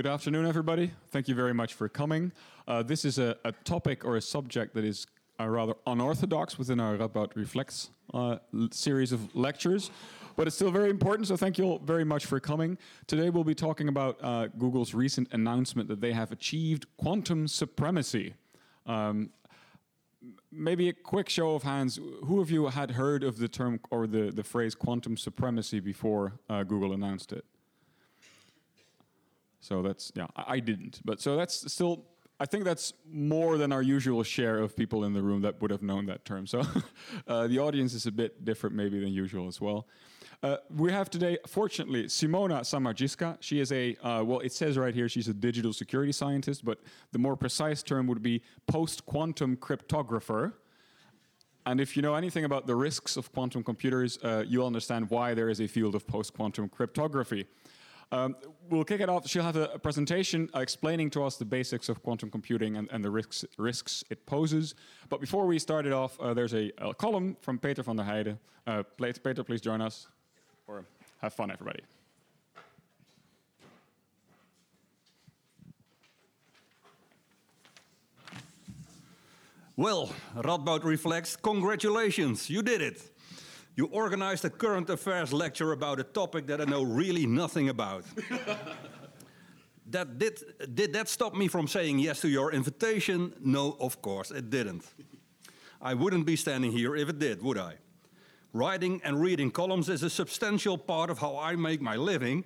Good afternoon, everybody. Thank you very much for coming. Uh, this is a, a, topic or a subject that is uh, rather unorthodox within our Radboud Reflects uh, series of lectures, but it's still very important, so thank you all very much for coming. Today we'll be talking about uh, Google's recent announcement that they have achieved quantum supremacy. Um, maybe a quick show of hands. Who of you had heard of the term or the, the phrase quantum supremacy before uh, Google announced it? So that's, yeah, I, I didn't. But so that's still I think that's more than our usual share of people in the room that would have known that term. So uh, the audience is a bit different, maybe, than usual as well. Uh, we have today, fortunately, Simona Samardjiska. She is a, uh, well, it says right here she's a digital security scientist, but the more precise term would be post quantum cryptographer. And if you know anything about the risks of quantum computers, uh, you'll understand why there is a field of post quantum cryptography. Um, we'll kick it off. She'll have a, presentation uh, explaining to us the basics of quantum computing and, and the risks, risks, it poses. But before we start it off, uh, there's a, a, column from Peter van der Heijden. Uh, Peter, please join us. Or have fun, everybody. Well, Radboud Reflects, congratulations, you did it. You organized a current affairs lecture about a topic that I know really nothing about. that did, did that stop me from saying yes to your invitation? No, of course it didn't. I wouldn't be standing here if it did, would I? Writing and reading columns is a substantial part of how I make my living.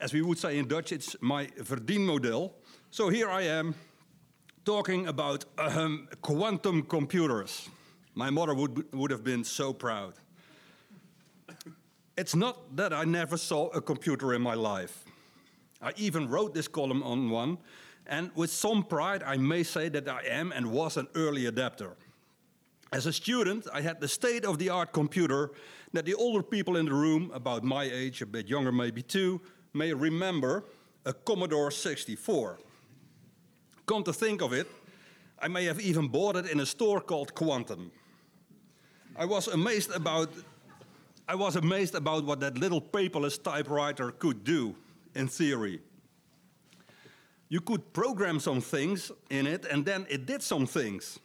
As we would say in Dutch, it's my verdienmodel. So here I am talking about um, quantum computers. My mother would, would have been so proud. It's not that I never saw a computer in my life. I even wrote this column on one, and with some pride, I may say that I am and was an early adapter. As a student, I had the state of the art computer that the older people in the room, about my age, a bit younger maybe too, may remember a Commodore 64. Come to think of it, I may have even bought it in a store called Quantum. I was amazed about I was amazed about what that little paperless typewriter could do in theory. You could program some things in it, and then it did some things.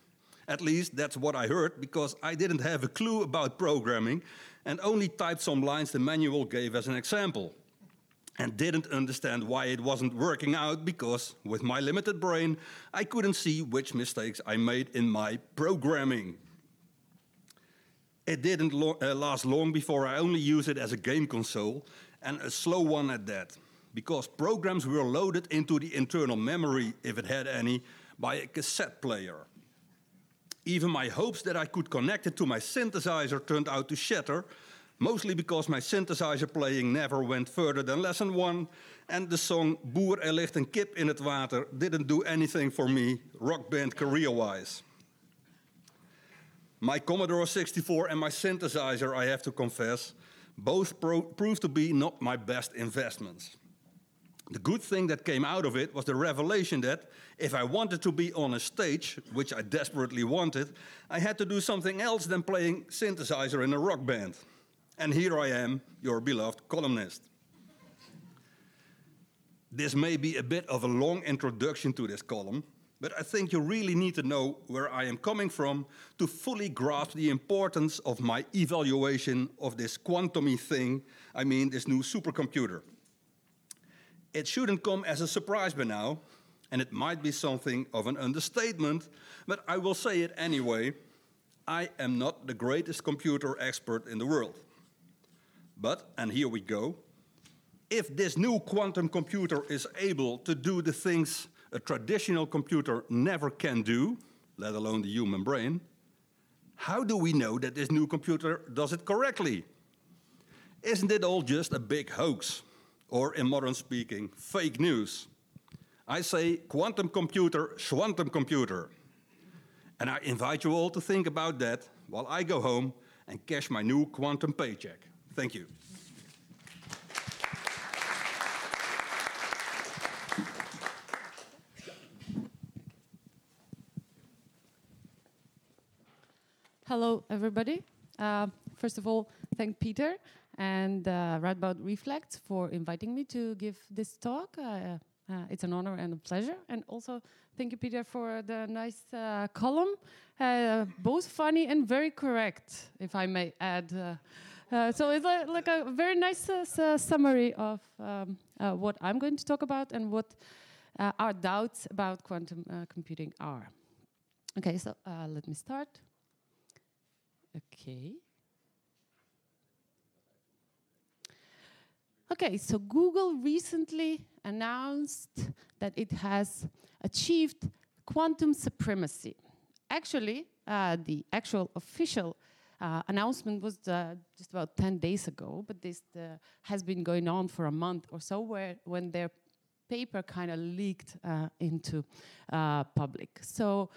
At least that's what I heard, because I didn't have a clue about programming and only typed some lines the manual gave as an example. And didn't understand why it wasn't working out because, with my limited brain, I couldn't see which mistakes I made in my programming. It didn't lo uh, last long before I only used it as a game console, and a slow one at that, because programs were loaded into the internal memory, if it had any, by a cassette player. Even my hopes that I could connect it to my synthesizer turned out to shatter, mostly because my synthesizer playing never went further than lesson one, and the song Boer er ligt een kip in het water didn't do anything for me, rock band career wise. My Commodore 64 and my synthesizer, I have to confess, both pro- proved to be not my best investments. The good thing that came out of it was the revelation that if I wanted to be on a stage, which I desperately wanted, I had to do something else than playing synthesizer in a rock band. And here I am, your beloved columnist. This may be a bit of a long introduction to this column, but I think you really need to know where I am coming from to fully grasp the importance of my evaluation of this quantumy thing, I mean, this new supercomputer. It shouldn't come as a surprise by now, and it might be something of an understatement, but I will say it anyway. I am not the greatest computer expert in the world. But, and here we go, if this new quantum computer is able to do the things a traditional computer never can do, let alone the human brain, how do we know that this new computer does it correctly? Isn't it all just a big hoax? Or, in modern speaking, fake news? I say quantum computer, quantum computer. And I invite you all to think about that while I go home and cash my new quantum paycheck. Thank you. Hello, everybody. Uh, first of all, thank Peter and uh, Radboud Reflect for inviting me to give this talk. Uh, Uh, it's an honor and a pleasure. And also, thank you, Peter, for the nice uh, column. Uh, both funny and very correct, if I may add. Uh, so it's like, like, a very nice summary of um, what I'm going to talk about and what our doubts about quantum computing are. Okay, so let me start. Okay. Okay, so Google recently announced that it has achieved quantum supremacy. Actually, uh, the actual official uh, announcement was uh, just about 10 days ago, but this uh, has been going on for a month or so where, when their paper kind of leaked uh, into uh, public. So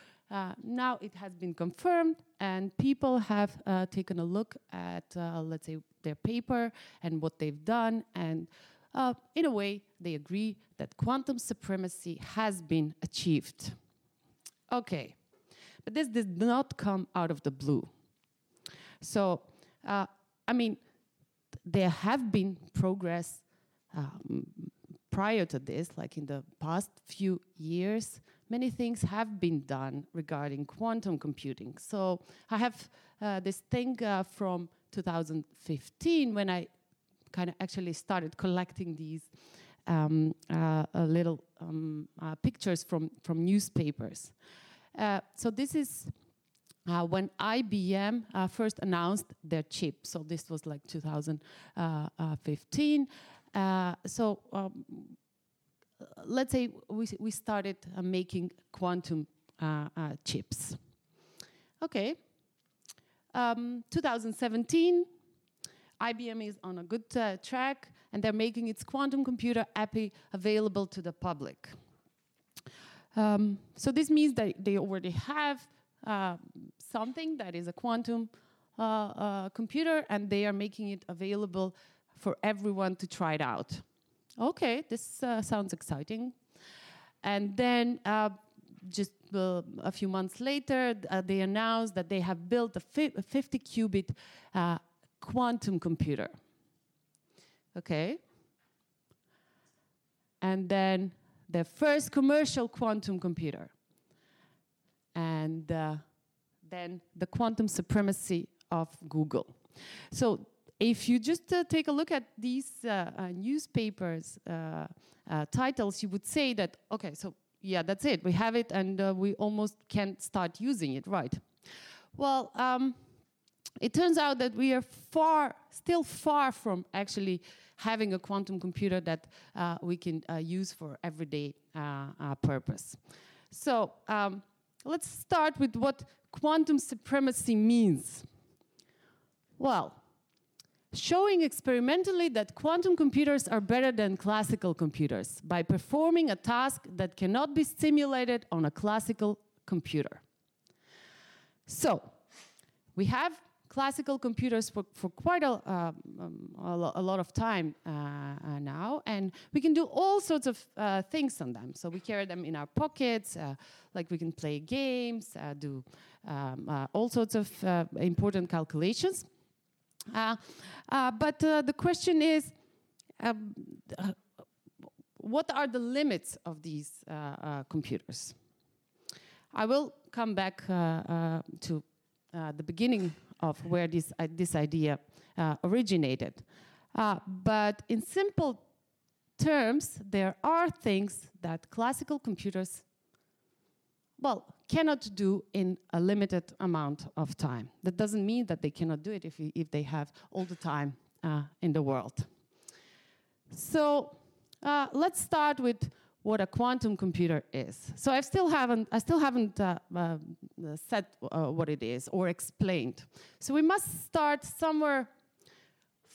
now it has been confirmed, and people have taken a look at, let's say, their paper and what they've done. And uh, in a way, they agree that quantum supremacy has been achieved. Okay, but this did not come out of the blue. So, uh, I mean, there have been progress um, prior to this, like in the past few years, many things have been done regarding quantum computing. So I have uh, this thing uh, from 2015 when I kind of actually started collecting these um, uh, little um, uh, pictures from, from newspapers. Uh, so this is uh, when IBM uh, first announced their chip. So this was like 2015. so um, let's say we, we started making quantum chips. Okay, um, 2017, IBM is on a good uh, track and they're making its quantum computer API available to the public. Um, so this means that they already have uh, something that is a quantum uh, uh, computer and they are making it available for everyone to try it out. Okay, this uh, sounds exciting. And then uh, just uh, a few months later, uh, they announced that they have built a, fi a 50 qubit uh, quantum computer. Okay? And then their first commercial quantum computer. And uh, then the quantum supremacy of Google. So if you just uh, take a look at these uh, uh newspapers uh, uh, titles, you would say that, okay, so yeah, that's it. We have it and we almost can't start using it, right? Well, um, it turns out that we are far, still far from actually having a quantum computer that uh, we can uh, use for everyday uh, purpose. So um, let's start with what quantum supremacy means. Well, showing experimentally that quantum computers are better than classical computers by performing a task that cannot be simulated on a classical computer. So, we have classical computers for, for quite a, uh, um, lo a, lot of time uh, uh, now, and we can do all sorts of uh, things on them. So we carry them in our pockets, uh, like we can play games, uh, do um, all sorts of important calculations. Uh, uh, but uh, the question is, um, uh, what are the limits of these uh, uh, computers? I will come back to the beginning of where this, this idea originated. but in simple terms, there are things that classical computers well, cannot do in a limited amount of time. That doesn't mean that they cannot do it if, if they have all the time uh, in the world. So uh, let's start with what a quantum computer is. So I still haven't, I still haven't uh, uh said uh, what it is or explained. So we must start somewhere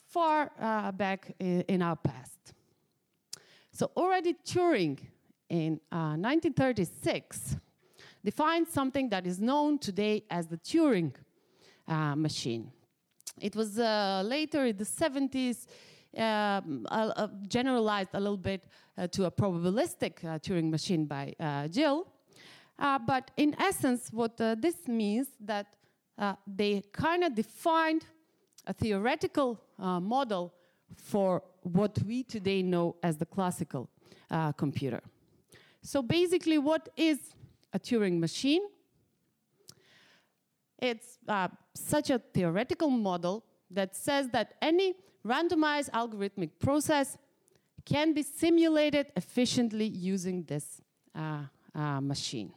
far uh, back in, in, our past. So already Turing in 1936 defined something that is known today as the Turing uh, machine. It was uh, later in the 70s um, uh, generalized a little bit uh, to a probabilistic uh, Turing machine by uh, Gill. but in essence, what this means that they kind of defined a theoretical model for what we today know as the classical uh, computer. So basically, what is a Turing machine? It's uh, such a theoretical model that says that any randomized algorithmic process can be simulated efficiently using this uh, uh, machine.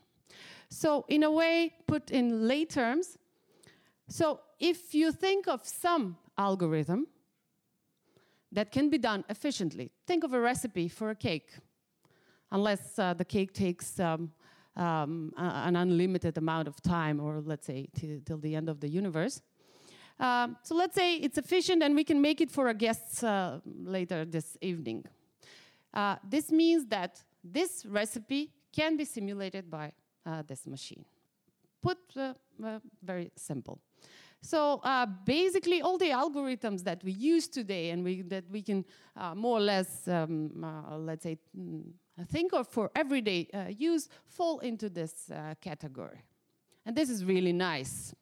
So, in a way, put in lay terms, so if you think of some algorithm that can be done efficiently, think of a recipe for a cake, unless uh, the cake takes um, um, an unlimited amount of time, or let's say till the end of the universe. Um, so let's say it's efficient and we can make it for our guests uh, later this evening. Uh, this means that this recipe can be simulated by uh, this machine. Put uh, uh, very simple. So uh, basically, all the algorithms that we use today and we, that we can more or less, um, let's say, think of for everyday use fall into this category. And this is really nice.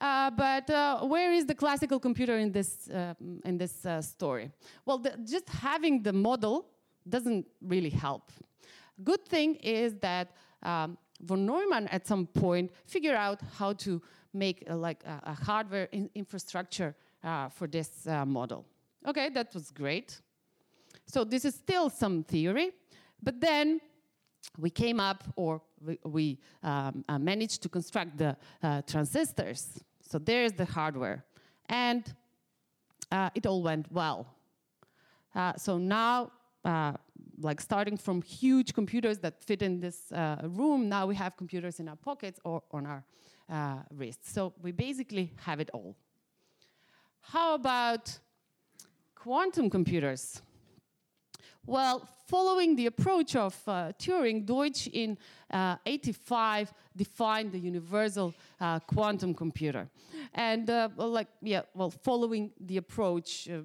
Uh, but uh, where is the classical computer in this, uh, in this story? Well, the, just having the model doesn't really help. Good thing is that um, von Neumann at some point figured out how to make a, like a, a hardware in infrastructure uh, for this uh, model. Okay, that was great. So this is still some theory, but then we came up or we, we um, uh, managed to construct the uh, transistors. So there's the hardware. And uh, it all went well. Uh, so now like starting from huge computers that fit in this uh, room, now we have computers in our pockets or on our uh, wrists. So we basically have it all. How about quantum computers? Well, following the approach of uh, Turing, Deutsch in uh, 85 defined the universal uh, quantum computer. And uh, like, yeah, well, following the approach uh,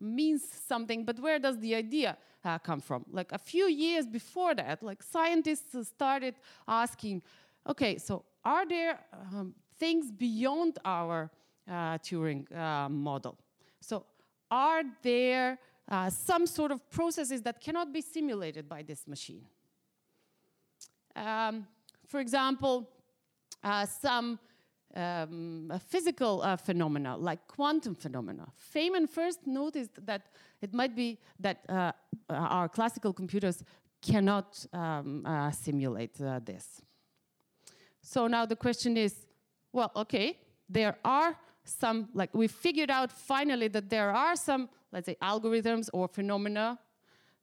means something, but where does the idea uh, come from? Like a few years before that, like scientists started asking, okay, so are there um, things beyond our Turing model? So are there uh, some sort of processes that cannot be simulated by this machine. Um, for example, uh, some um, physical uh, phenomena like quantum phenomena. Feynman first noticed that it might be that uh, our classical computers cannot um, uh, simulate uh, this. So now the question is, well, okay, there are some, like we figured out finally that there are some let's say, algorithms or phenomena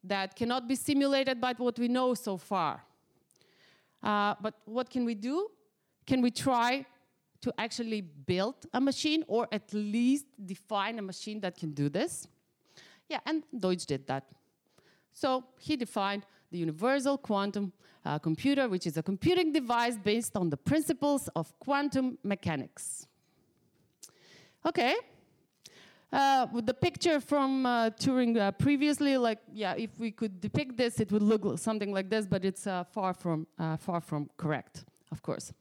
that cannot be simulated by what we know so far. Uh, but what can we do? Can we try to actually build a machine or at least define a machine that can do this? Yeah, and Deutsch did that. So he defined the universal quantum uh, computer, which is a computing device based on the principles of quantum mechanics. Okay, uh, with the picture from uh, Turing uh, previously, like yeah, if we could depict this, it would look something like this, but it's uh, far from uh, far from correct, of course.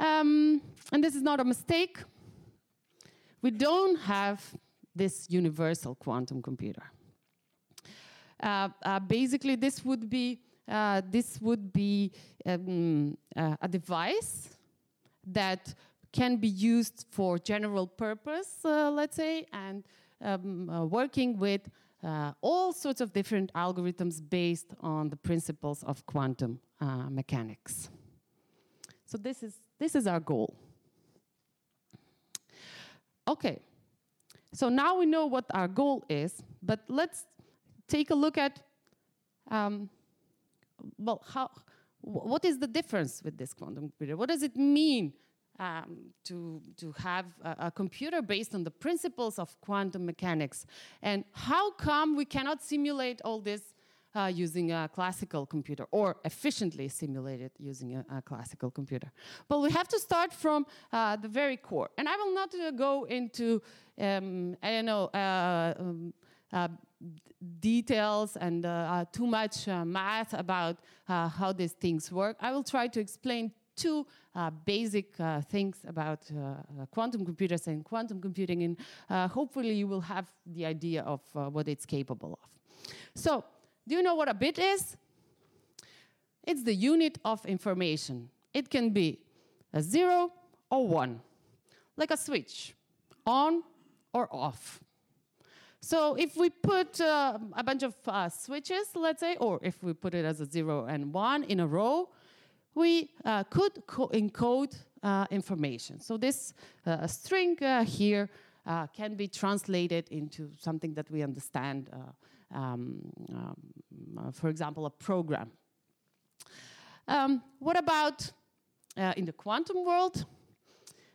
Um, and this is not a mistake. We don't have this universal quantum computer. Uh, basically, this would be this would be um, a device that can be used for general purpose, uh, let's say, and um, uh, working with uh, all sorts of different algorithms based on the principles of quantum uh, mechanics. So this is, this is our goal. Okay, so now we know what our goal is, but let's take a look at, um, well, how, what is the difference with this quantum computer? What does it mean um, to, to have a, a, computer based on the principles of quantum mechanics. And how come we cannot simulate all this uh, using a classical computer or efficiently simulate it using a, a classical computer? Well, we have to start from uh, the very core. And I will not uh, go into, um, I don't know, uh, um, uh, details and uh, too much math about how these things work. I will try to explain two uh, basic uh, things about uh, uh quantum computers and quantum computing, and uh, hopefully you will have the idea of what it's capable of. So, do you know what a bit is? It's the unit of information. It can be a zero or one, like a switch, on or off. So if we put uh, a bunch of uh, switches, let's say, or if we put it as a zero and one in a row, we uh, could encode uh, information. So this uh, string uh, here can be translated into something that we understand, um, um, for example, a program. Um, what about in the quantum world?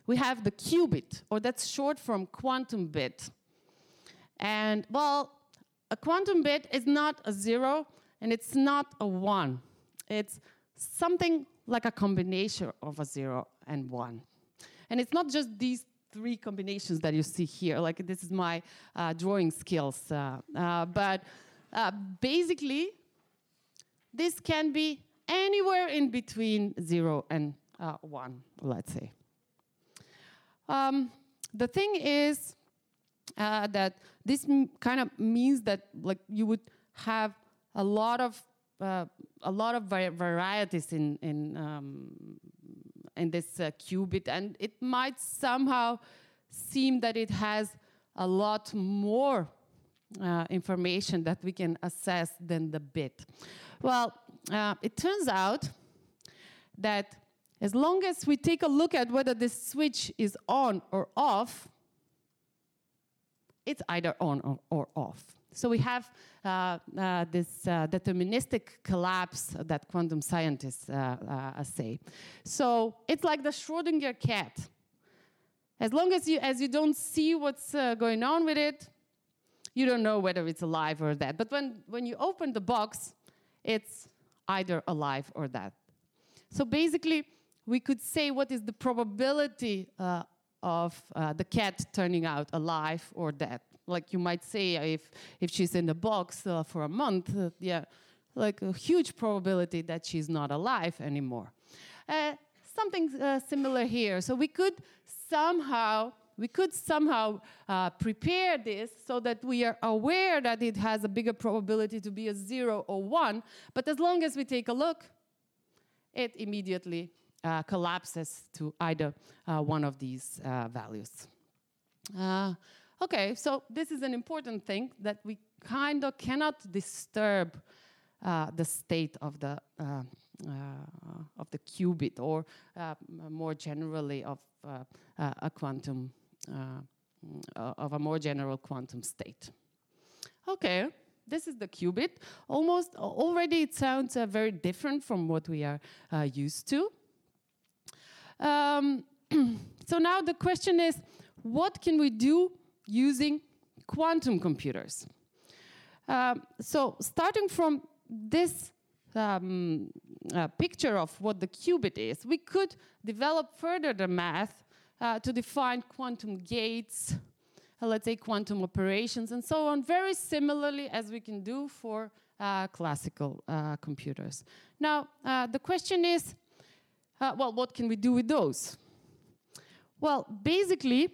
We have the qubit, or that's short from quantum bit. And well, a quantum bit is not a zero and it's not a one. It's something like a combination of a zero and one. And it's not just these three combinations that you see here. Like this is my uh, drawing skills. Uh, uh, but uh, basically, this can be anywhere in between zero and uh, one, let's say. Um, the thing is uh, that this kind of means that like you would have a lot of uh, a lot of varieties in in um, in this uh, qubit, and it might somehow seem that it has a lot more uh, information that we can assess than the bit. Well, uh, it turns out that as long as we take a look at whether this switch is on or off, it's either on or, or off. So we have uh, uh, this uh, deterministic collapse that quantum scientists uh, uh, say. So it's like the Schrodinger cat. As long as you, as you don't see what's uh, going on with it, you don't know whether it's alive or dead. But when, when you open the box, it's either alive or dead. So basically, we could say what is the probability of the cat turning out alive or dead like you might say if if she's in the box uh, for a month uh, yeah like a huge probability that she's not alive anymore. Uh, something uh, similar here. So we could somehow we could somehow uh, prepare this so that we are aware that it has a bigger probability to be a zero or one but as long as we take a look it immediately uh, collapses to either one of these values Okay, so this is an important thing that we kind of cannot disturb uh, the state of the uh, uh, of the qubit, or uh, more generally of uh, uh, a quantum of a more general quantum state. Okay, this is the qubit. Almost already, it sounds very different from what we are used to. Um, so now the question is, what can we do using quantum computers. Um, so starting from this um, uh, picture of what the qubit is, we could develop further the math uh, to define quantum gates, uh, let's say quantum operations, and so on, very similarly as we can do for uh, classical uh, computers. Now, uh, the question is, well, what can we do with those? Well, basically,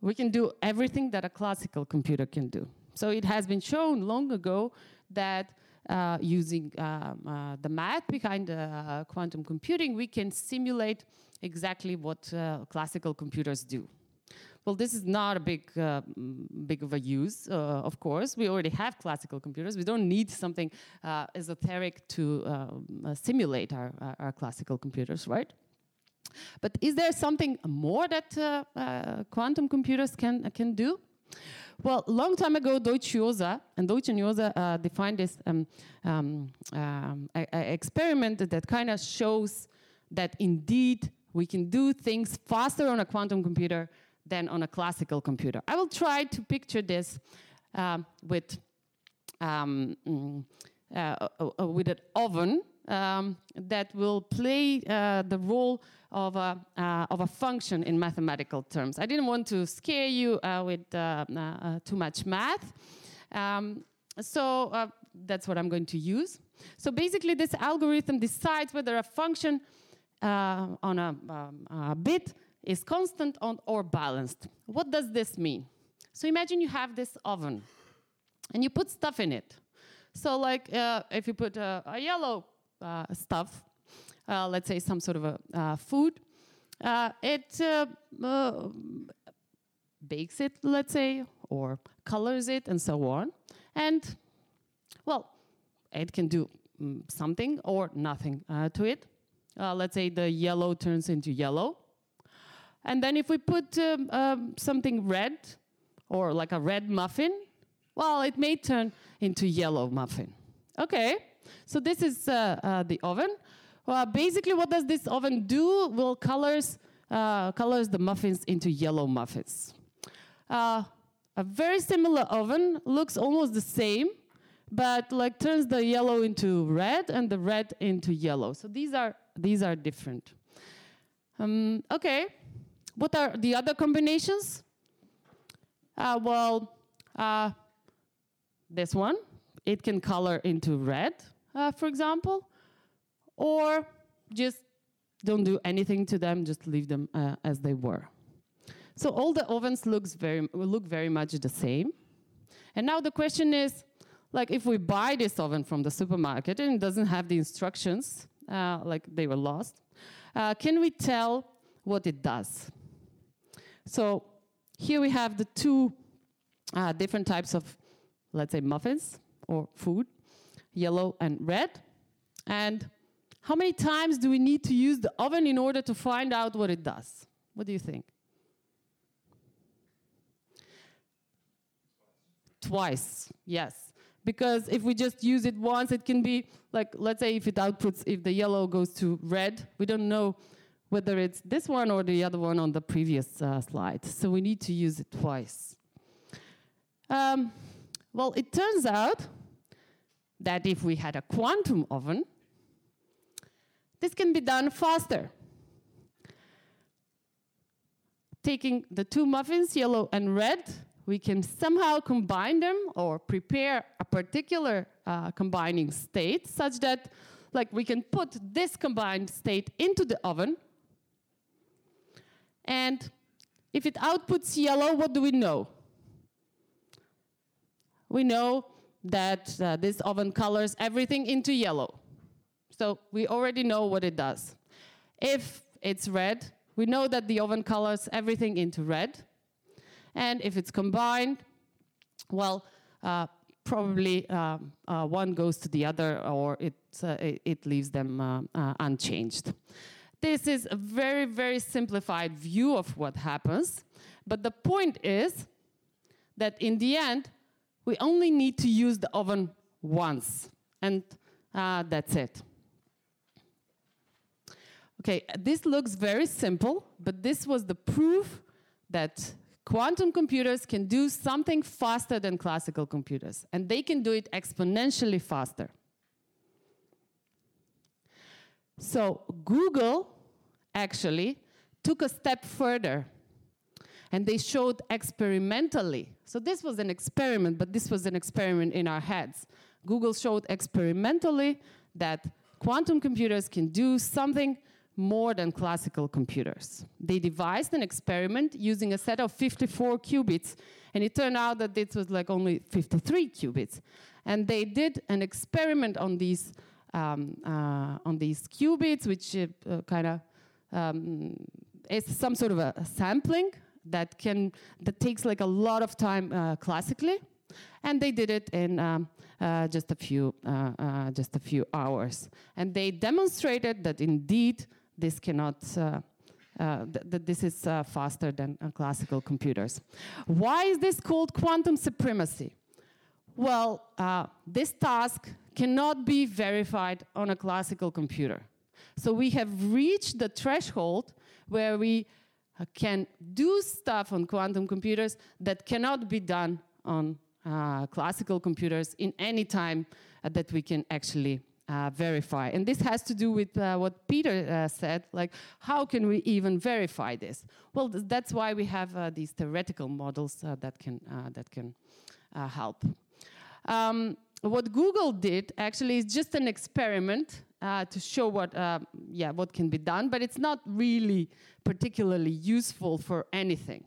we can do everything that a classical computer can do. So it has been shown long ago that uh, using um, uh, the math behind uh, quantum computing, we can simulate exactly what uh, classical computers do. Well, this is not a big, uh, big of a use, uh, of course. We already have classical computers. We don't need something esoteric to um, simulate our, our classical computers, right? But is there something more that uh, uh, quantum computers can, can do? Well, long time ago, Deutsch Jozsa and Deutsch Jozsa uh, defined this um, um, um, a, a experiment that kind of shows that indeed we can do things faster on a quantum computer than on a classical computer. I will try to picture this um, with um, mm, uh, uh, with an oven um, that will play uh, the role of a, uh, of a function in mathematical terms. I didn't want to scare you uh, with uh, uh, too much math. Um, so uh, that's what I'm going to use. So basically, this algorithm decides whether a function on a, um, a, bit is constant on, or balanced. What does this mean? So imagine you have this oven and you put stuff in it. So, like, uh, if you put a, yellow uh, stuff, uh, let's say some sort of a uh, food, uh, it uh, uh, bakes it, let's say, or colors it, and so on. And, well, it can do mm, something or nothing uh, to it. Uh, let's say the yellow turns into yellow. And then if we put um, um, something red, or like a red muffin, well, it may turn into yellow muffin. Okay, so this is uh, uh, the oven. Well, basically, what does this oven do? Well, colors uh, colors the muffins into yellow muffins. A very similar oven looks almost the same, but like turns the yellow into red and the red into yellow. So these are these are different. Um, okay, what are the other combinations? Uh, well, uh, this one, it can color into red, uh, for example, or just don't do anything to them, just leave them uh, as they were. So all the ovens looks very, look very much the same. And now the question is, like if we buy this oven from the supermarket and it doesn't have the instructions, uh, like they were lost, uh, can we tell what it does? So here we have the two uh, different types of, let's say, muffins or food, yellow and red. And how many times do we need to use the oven in order to find out what it does? What do you think? Twice, yes. Because if we just use it once, it can be like, let's say if it outputs, if the yellow goes to red, we don't know whether it's this one or the other one on the previous uh, slide. So we need to use it twice. Um, well, it turns out that if we had a quantum oven, this can be done faster. Taking the two muffins, yellow and red, we can somehow combine them or prepare a particular uh, combining state such that like we can put this combined state into the oven and if it outputs yellow, what do we know? We know that uh, this oven colors everything into yellow. So we already know what it does. If it's red, we know that the oven colors everything into red. And if it's combined, well, uh, probably um, uh, one goes to the other or it, uh, it, it, leaves them uh, uh, unchanged. This is a very, very simplified view of what happens. But the point is that in the end, we only need to use the oven once. And uh, that's it. Okay, this looks very simple, but this was the proof that quantum computers can do something faster than classical computers, and they can do it exponentially faster. So Google actually took a step further and they showed experimentally. So this was an experiment, but this was an experiment in our heads. Google showed experimentally that quantum computers can do something more than classical computers. They devised an experiment using a set of 54 qubits, and it turned out that it was like only 53 qubits. And they did an experiment on these um, uh, on these qubits, which uh, kind of um, is some sort of a, a, sampling that can that takes like a lot of time uh, classically, and they did it in um, uh, just a few uh, uh just a few hours, and they demonstrated that indeed this cannot. Uh, uh, th that this is faster than classical computers. Why is this called quantum supremacy? Well, this task cannot be verified on a classical computer. So we have reached the threshold where we can do stuff on quantum computers that cannot be done on uh, classical computers in any time uh, that we can actually uh, verify. And this has to do with uh, what Peter uh, said, like how can we even verify this? Well, th that's why we have these theoretical models that can, that can help. Um, what Google did actually is just an experiment uh, to show what, uh, yeah, what can be done, but it's not really particularly useful for anything.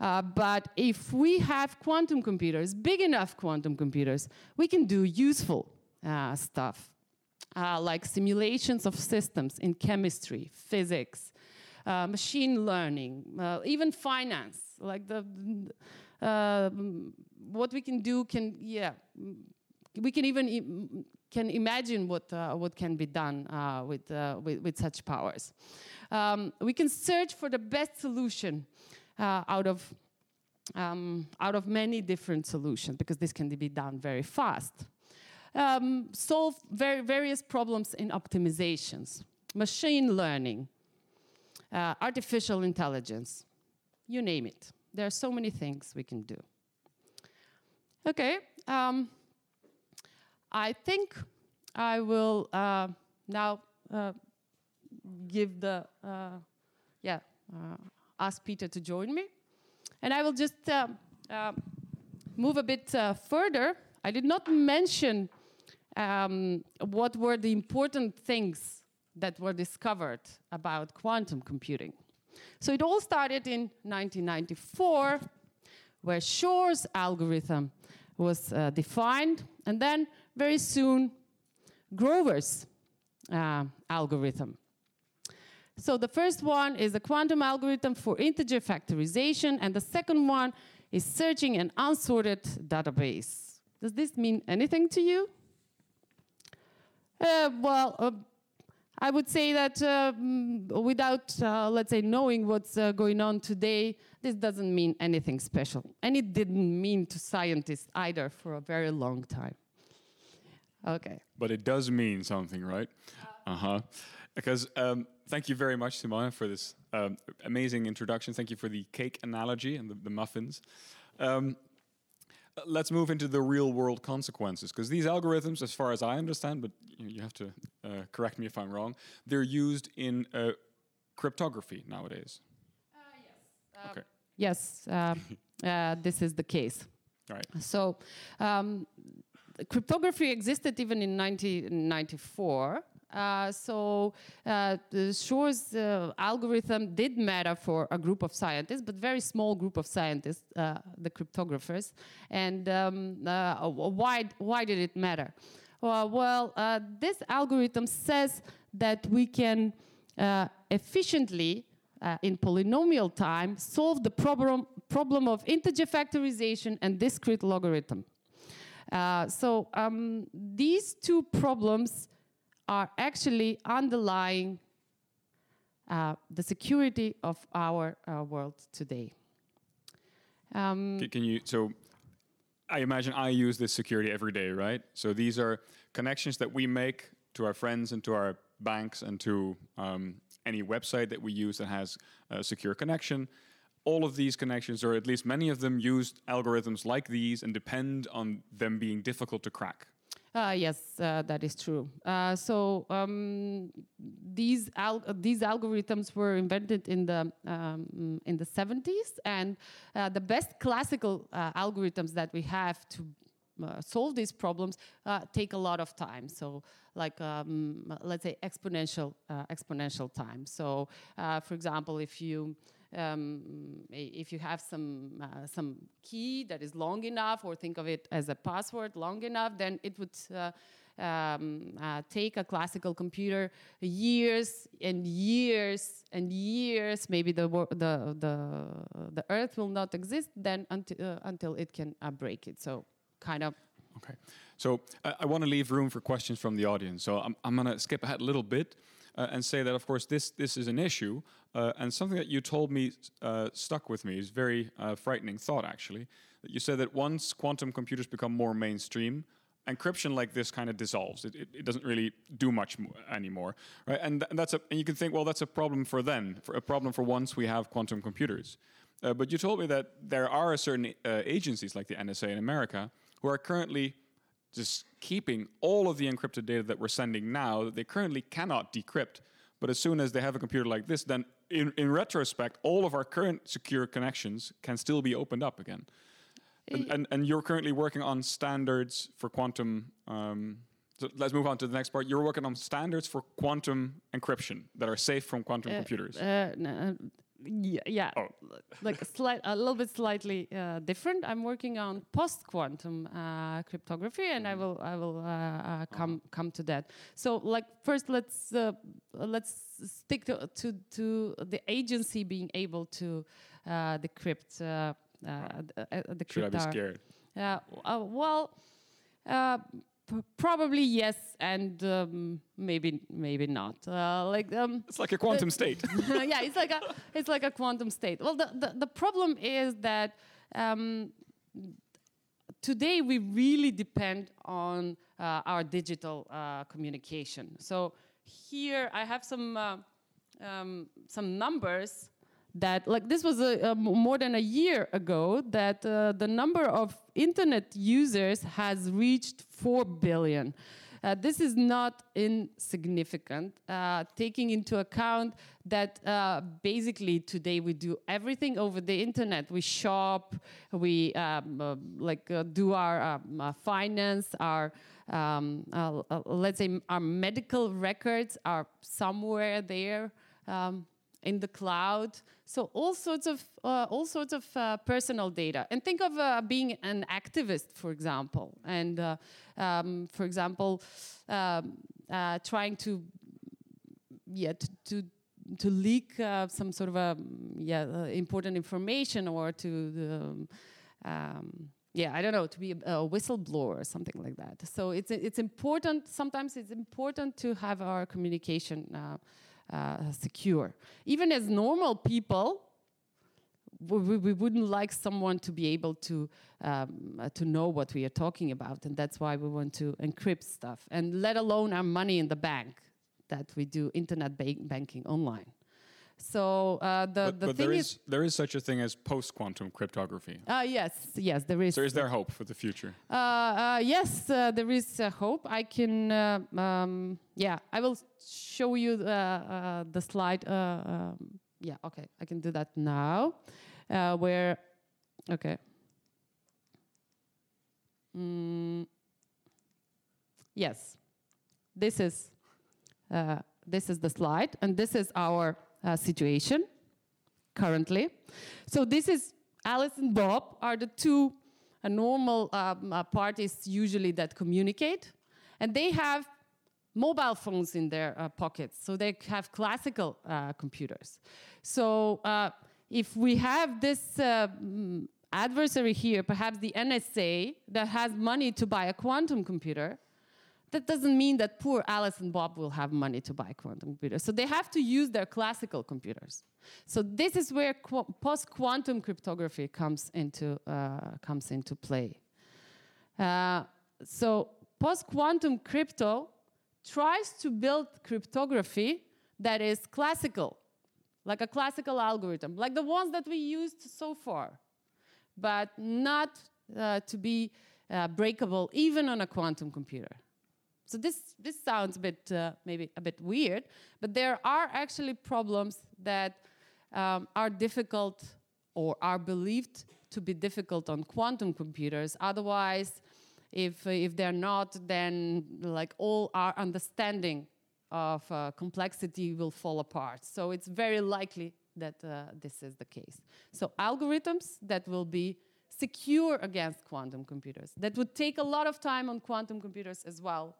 Uh, but if we have quantum computers, big enough quantum computers, we can do useful uh, stuff, uh, like simulations of systems in chemistry, physics, uh, machine learning, even finance. Like the what we can do can yeah, we can even can imagine what uh, what can be done uh, with, uh, with, with such powers. Um, we can search for the best solution out of um, out of many different solutions because this can be done very fast. Um, solve very various problems in optimizations, machine learning, uh, artificial intelligence, you name it. There are so many things we can do. Okay, um, I think I will uh, now uh, give the, uh, yeah, uh, ask Peter to join me. And I will just uh, uh, move a bit further. I did not mention um, what were the important things that were discovered about quantum computing. So it all started in 1994, where Shor's algorithm was defined, and then very soon, Grover's uh, algorithm. So the first one is a quantum algorithm for integer factorization, and the second one is searching an unsorted database. Does this mean anything to you? Uh, well, uh, I would say that mm, without, uh, let's say, knowing what's uh, going on today, this doesn't mean anything special. And it didn't mean to scientists either for a very long time. Okay. But it does mean something, right? Uh huh. Because um, thank you very much, Simona, for this um, amazing introduction. Thank you for the cake analogy and the, the muffins. Um, let's move into the real world consequences because these algorithms, as far as I understand, but you have to uh, correct me if I'm wrong, they're used in uh, cryptography nowadays. Uh, yes. Um, okay. Yes, um, uh, this is the case. Right. So, um, cryptography existed even in 1994. Uh, so uh, Shor's uh, algorithm did matter for a group of scientists, but very small group of scientists, uh, the cryptographers. And um, uh, why why did it matter? well, this algorithm says that we can efficiently in polynomial time solve the problem problem of integer factorization and discrete logarithm. So um, these two problems are actually underlying uh, the security of our uh, world today. Um, can you, so I imagine I use this security every day, right? So these are connections that we make to our friends and to our banks and to um, any website that we use that has a secure connection. All of these connections, or at least many of them, use algorithms like these and depend on them being difficult to crack. Uh, yes, uh, that is true. Uh, so um, these al these algorithms were invented in the um, in the 70s, and uh, the best classical uh, algorithms that we have to uh, solve these problems take a lot of time. So, like um, let's say exponential exponential time. So, for example, if you um, if you have some uh, some key that is long enough, or think of it as a password long enough, then it would uh, um, uh, take a classical computer years and years and years. Maybe the the the the Earth will not exist then until uh, until it can uh, break it. So kind of. Okay, so I want to leave room for questions from the audience. So I'm I'm gonna skip ahead a little bit uh, and say that, of course, this this is an issue, uh, and something that you told me uh, stuck with me is very uh, frightening thought. Actually, that you said that once quantum computers become more mainstream, encryption like this kind of dissolves. It, it, it, doesn't really do much anymore, right? And, th- and that's a and you can think, well, that's a problem for then, for a problem for once we have quantum computers. Uh, but you told me that there are certain uh, agencies like the NSA in America who are currently just keeping all of the encrypted data that we're sending now that they currently cannot decrypt. But as soon as they have a computer like this, then in, in retrospect, all of our current secure connections can still be opened up again. And, and, and you're currently working on standards for quantum. Um, so let's move on to the next part. You're working on standards for quantum encryption that are safe from quantum uh, computers. Uh, yeah, yeah Oh. like a, slight, a little bit slightly uh, different. I'm working on post-quantum uh, cryptography, and I will I will uh, uh, come come to that. So, like first, let's uh, let's stick to, to to the agency being able to uh, decrypt uh, uh, uh, decrypt Should I be scared? uh, uh, well, uh, probably yes, and um, maybe maybe not. Uh, like um, It's like a quantum state. yeah, it's like a it's like a quantum state. Well, the the, the problem is that um, today we really depend on uh, our digital uh, communication. So here I have some uh, um, some numbers that like this was a, a more than a year ago that uh, the number of internet users has reached 4 billion uh, this is not insignificant, uh, taking into account that uh, basically today we do everything over the internet. We shop, we um, uh, like uh, do our um, finance, our um, let's say our medical records are somewhere there. Um, in the cloud. So all sorts of uh, all sorts of uh, personal data. And think of uh, being an activist, for example, and uh, um, for example, um, uh, trying to yeah to. to to leak uh, some sort of a yeah uh, important information or to um, um, yeah I don't know to be a, a whistleblower or something like that. So it's it's important. Sometimes it's important to have our communication uh, secure. Even as normal people, we, we- wouldn't like someone to be able to um, uh, to know what we are talking about, and that's why we want to encrypt stuff. And let alone our money in the bank that we do internet ba- banking online. So uh, the but the but thing there is, is there is such a thing as post quantum cryptography. uh, yes, yes, there is. So is there hope for the future? Uh, uh, yes, uh, there is uh, hope. I can, uh, um, yeah, I will show you the slide. Uh, um, yeah, okay, I can do that now. Uh, where, okay. Mm, yes, this is uh, this is the slide, and this is our uh, situation currently. So this is Alice and Bob are the two uh, normal um, uh, parties usually that communicate, and they have mobile phones in their uh, pockets. So they have classical uh, computers. So uh, if we have this uh, mm, adversary here, perhaps the NSA, that has money to buy a quantum computer, that doesn't mean that poor Alice and Bob will have money to buy quantum computers. So they have to use their classical computers. So this is where qu- post-quantum cryptography comes into uh, comes into play. Uh, so post-quantum crypto tries to build cryptography that is classical, like a classical algorithm, like the ones that we used so far, but not uh, to be uh, breakable even on a quantum computer. So this this sounds a bit uh, maybe a bit weird, but there are actually problems that um, are difficult or are believed to be difficult on quantum computers. Otherwise, if if they're not, then like all our understanding of uh, complexity will fall apart. So it's very likely that uh, this is the case. So algorithms that will be secure against quantum computers. That would take a lot of time on quantum computers as well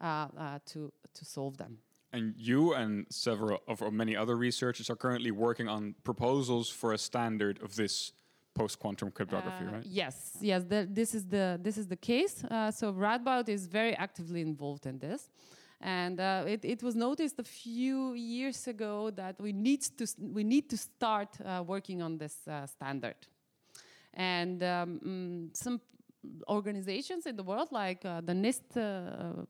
to, to solve them. And you and several of or many other researchers are currently working on proposals for a standard of this post-quantum cryptography, Uh, right? Yes, yes. The, this is the this is the case. Uh, so Radboud is very actively involved in this, and uh, it, it was noticed a few years ago that we need to we need to start uh, working on this uh, standard, and um, mm, some organizations in the world like uh, the NIST uh,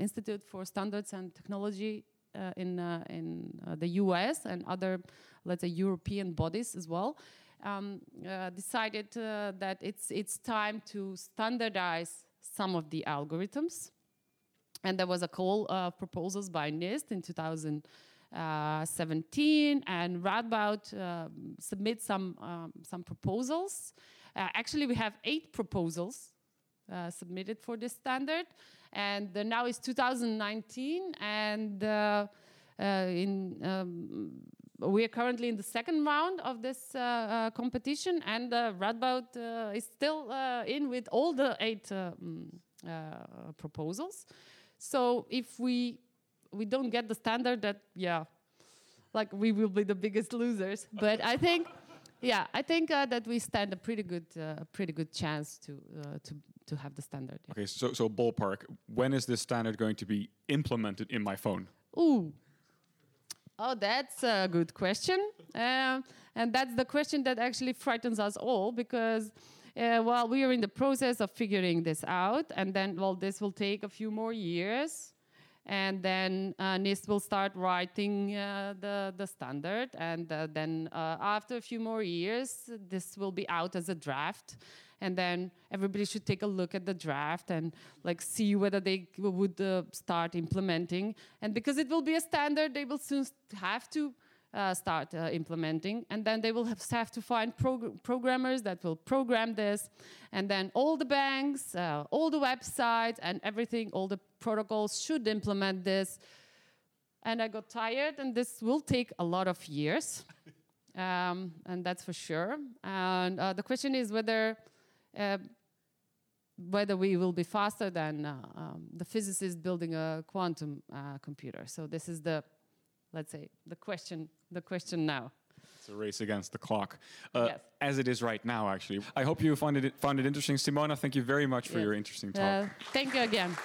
Institute for Standards and Technology uh, in uh, in uh, the U.S. and other, let's say, European bodies as well, um, uh, decided uh, that it's it's time to standardize some of the algorithms, and there was a call of proposals by NIST in 2017, and Radboud um, submit some um, some proposals. Uh, actually, we have eight proposals uh, submitted for this standard, and uh, now it's 2019, and uh, uh, in um, we are currently in the second round of this uh, uh, competition, and uh, Radboud uh, is still in with all the eight mm, proposals. So if we we don't get the standard, that yeah, like we will be the biggest losers. but I think, yeah, I think that we stand a pretty good pretty good chance to to to have the standard. yeah. Okay, so so ballpark. When is this standard going to be implemented in my phone? Ooh. Oh, that's a good question. Um, and that's the question that actually frightens us all because uh, while we are in the process of figuring this out, and then, well, this will take a few more years. And then uh, NIST will start writing uh, the, the standard. And uh, then uh, after a few more years, this will be out as a draft and then everybody should take a look at the draft and like see whether they would uh, start implementing. And because it will be a standard they will soon have to uh, start uh, implementing. And then they will have, have to find prog- programmers that will program this. And then all the banks uh, all the websites and everything all the protocols should implement this. And i got tired and this will take a lot of years. Um, and that's for sure. And uh, the question is whether whether we will be faster than uh, um, the physicist building a quantum uh, computer. So this is the, let's say, the question. The question now. It's a race against the clock, uh, Yes. as it is right now. Actually, I hope you find it found it interesting, Simona. Thank you very much for Yes. your interesting talk. Uh, thank you again.